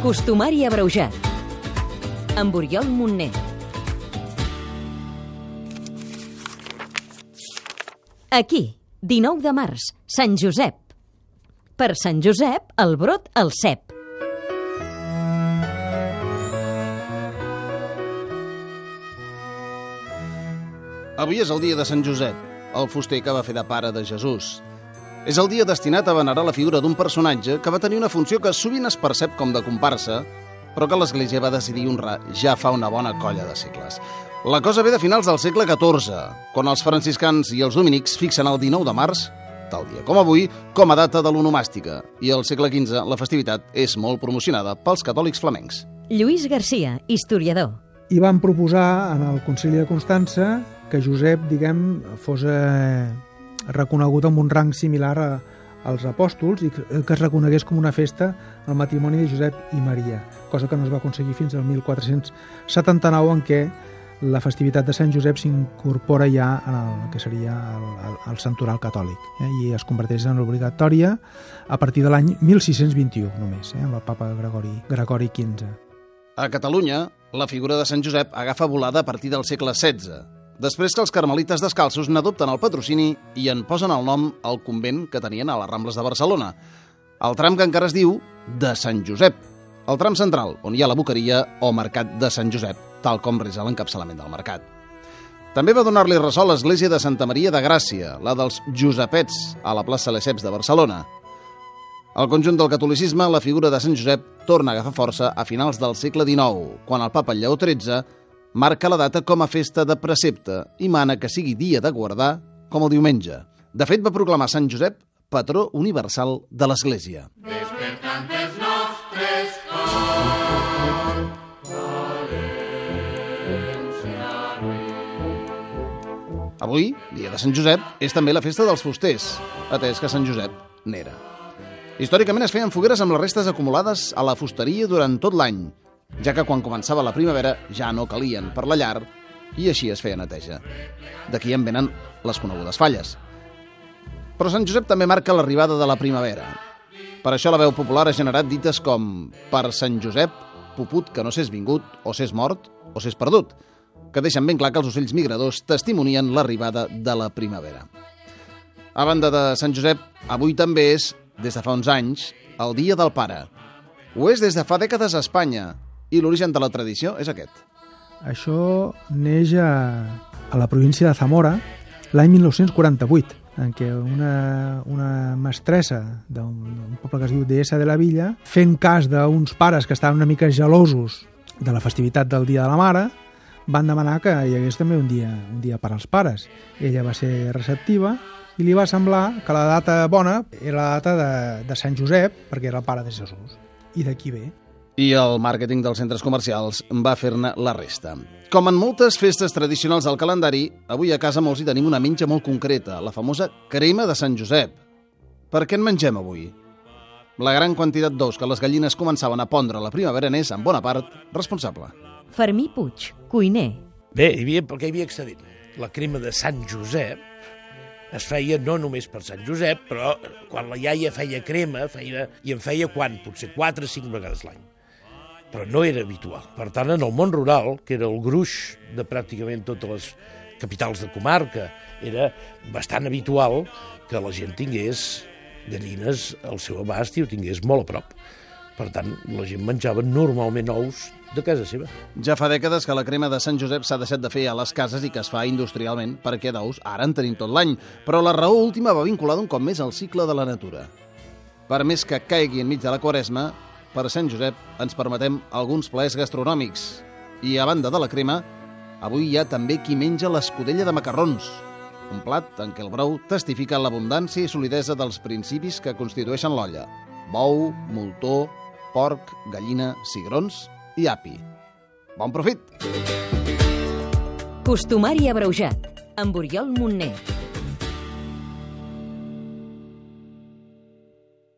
Costumari abreujat. Amb Oriol Montner. Aquí, 19 de març, Sant Josep. Per Sant Josep, el brot al cep. Avui és el dia de Sant Josep, el fuster que va fer de pare de Jesús. És el dia destinat a venerar la figura d'un personatge que va tenir una funció que sovint es percep com de comparsa, però que l'Església va decidir honrar ja fa una bona colla de segles. La cosa ve de finals del segle XIV, quan els franciscans i els dominics fixen el 19 de març, tal dia com avui, com a data de l'onomàstica, i al segle XV la festivitat és molt promocionada pels catòlics flamencs. Lluís Garcia, historiador. I van proposar en el Concili de Constança que Josep, diguem, fos eh, reconegut amb un rang similar a, als apòstols i que, que es reconegués com una festa el matrimoni de Josep i Maria, cosa que no es va aconseguir fins al 1479 en què la festivitat de Sant Josep s'incorpora ja en el que seria el, el, el santoral catòlic eh, i es converteix en obligatòria a partir de l'any 1621 només, eh, amb el papa Gregori, Gregori XV. A Catalunya, la figura de Sant Josep agafa volada a partir del segle XVI, després que els carmelites descalços n'adopten el patrocini i en posen el nom al convent que tenien a les Rambles de Barcelona. El tram que encara es diu de Sant Josep, el tram central, on hi ha la boqueria o mercat de Sant Josep, tal com resa l'encapçalament del mercat. També va donar-li ressò l'església de Santa Maria de Gràcia, la dels Josepets, a la plaça Lesseps de Barcelona. Al conjunt del catolicisme, la figura de Sant Josep torna a agafar força a finals del segle XIX, quan el papa Lleó XIII marca la data com a festa de precepte i mana que sigui dia de guardar com el diumenge. De fet, va proclamar Sant Josep patró universal de l'Església. Avui, dia de Sant Josep, és també la festa dels fusters, atès que Sant Josep n'era. Històricament es feien fogueres amb les restes acumulades a la fusteria durant tot l'any, ja que quan començava la primavera ja no calien per la llar i així es feia neteja. D'aquí en venen les conegudes falles. Però Sant Josep també marca l'arribada de la primavera. Per això la veu popular ha generat dites com per Sant Josep, puput que no s'és vingut, o s'és mort, o s'és perdut, que deixen ben clar que els ocells migradors testimonien l'arribada de la primavera. A banda de Sant Josep, avui també és, des de fa uns anys, el Dia del Pare. Ho és des de fa dècades a Espanya, i l'origen de la tradició és aquest. Això neix a, a la província de Zamora l'any 1948, en què una, una mestressa d'un poble que es diu Deessa de la Villa, fent cas d'uns pares que estaven una mica gelosos de la festivitat del Dia de la Mare, van demanar que hi hagués també un dia, un dia per als pares. Ella va ser receptiva i li va semblar que la data bona era la data de, de Sant Josep, perquè era el pare de Jesús. I d'aquí ve. I el màrqueting dels centres comercials va fer-ne la resta. Com en moltes festes tradicionals del calendari, avui a casa molts hi tenim una menja molt concreta, la famosa crema de Sant Josep. Per què en mengem avui? La gran quantitat d'ous que les gallines començaven a pondre a la primavera n'és, en bona part, responsable. Fermí Puig, cuiner. Bé, hi havia, perquè hi havia accedit. La crema de Sant Josep es feia no només per Sant Josep, però quan la iaia feia crema, feia, i en feia quan? Potser 4 o 5 vegades l'any. Però no era habitual. Per tant, en el món rural, que era el gruix de pràcticament totes les capitals de comarca, era bastant habitual que la gent tingués gallines al seu abast i ho tingués molt a prop. Per tant, la gent menjava normalment ous de casa seva. Ja fa dècades que la crema de Sant Josep s'ha deixat de fer a les cases i que es fa industrialment, perquè d'ous ara en tenim tot l'any, però la raó última va vinculada un cop més al cicle de la natura. Per més que caigui enmig de la quaresma, per Sant Josep ens permetem alguns plaers gastronòmics. I a banda de la crema, avui hi ha també qui menja l'escudella de macarrons, un plat en què el brou testifica l'abundància i solidesa dels principis que constitueixen l'olla. Bou, moltó, porc, gallina, cigrons i api. Bon profit! Costumari abreujat. Amb Oriol Montner.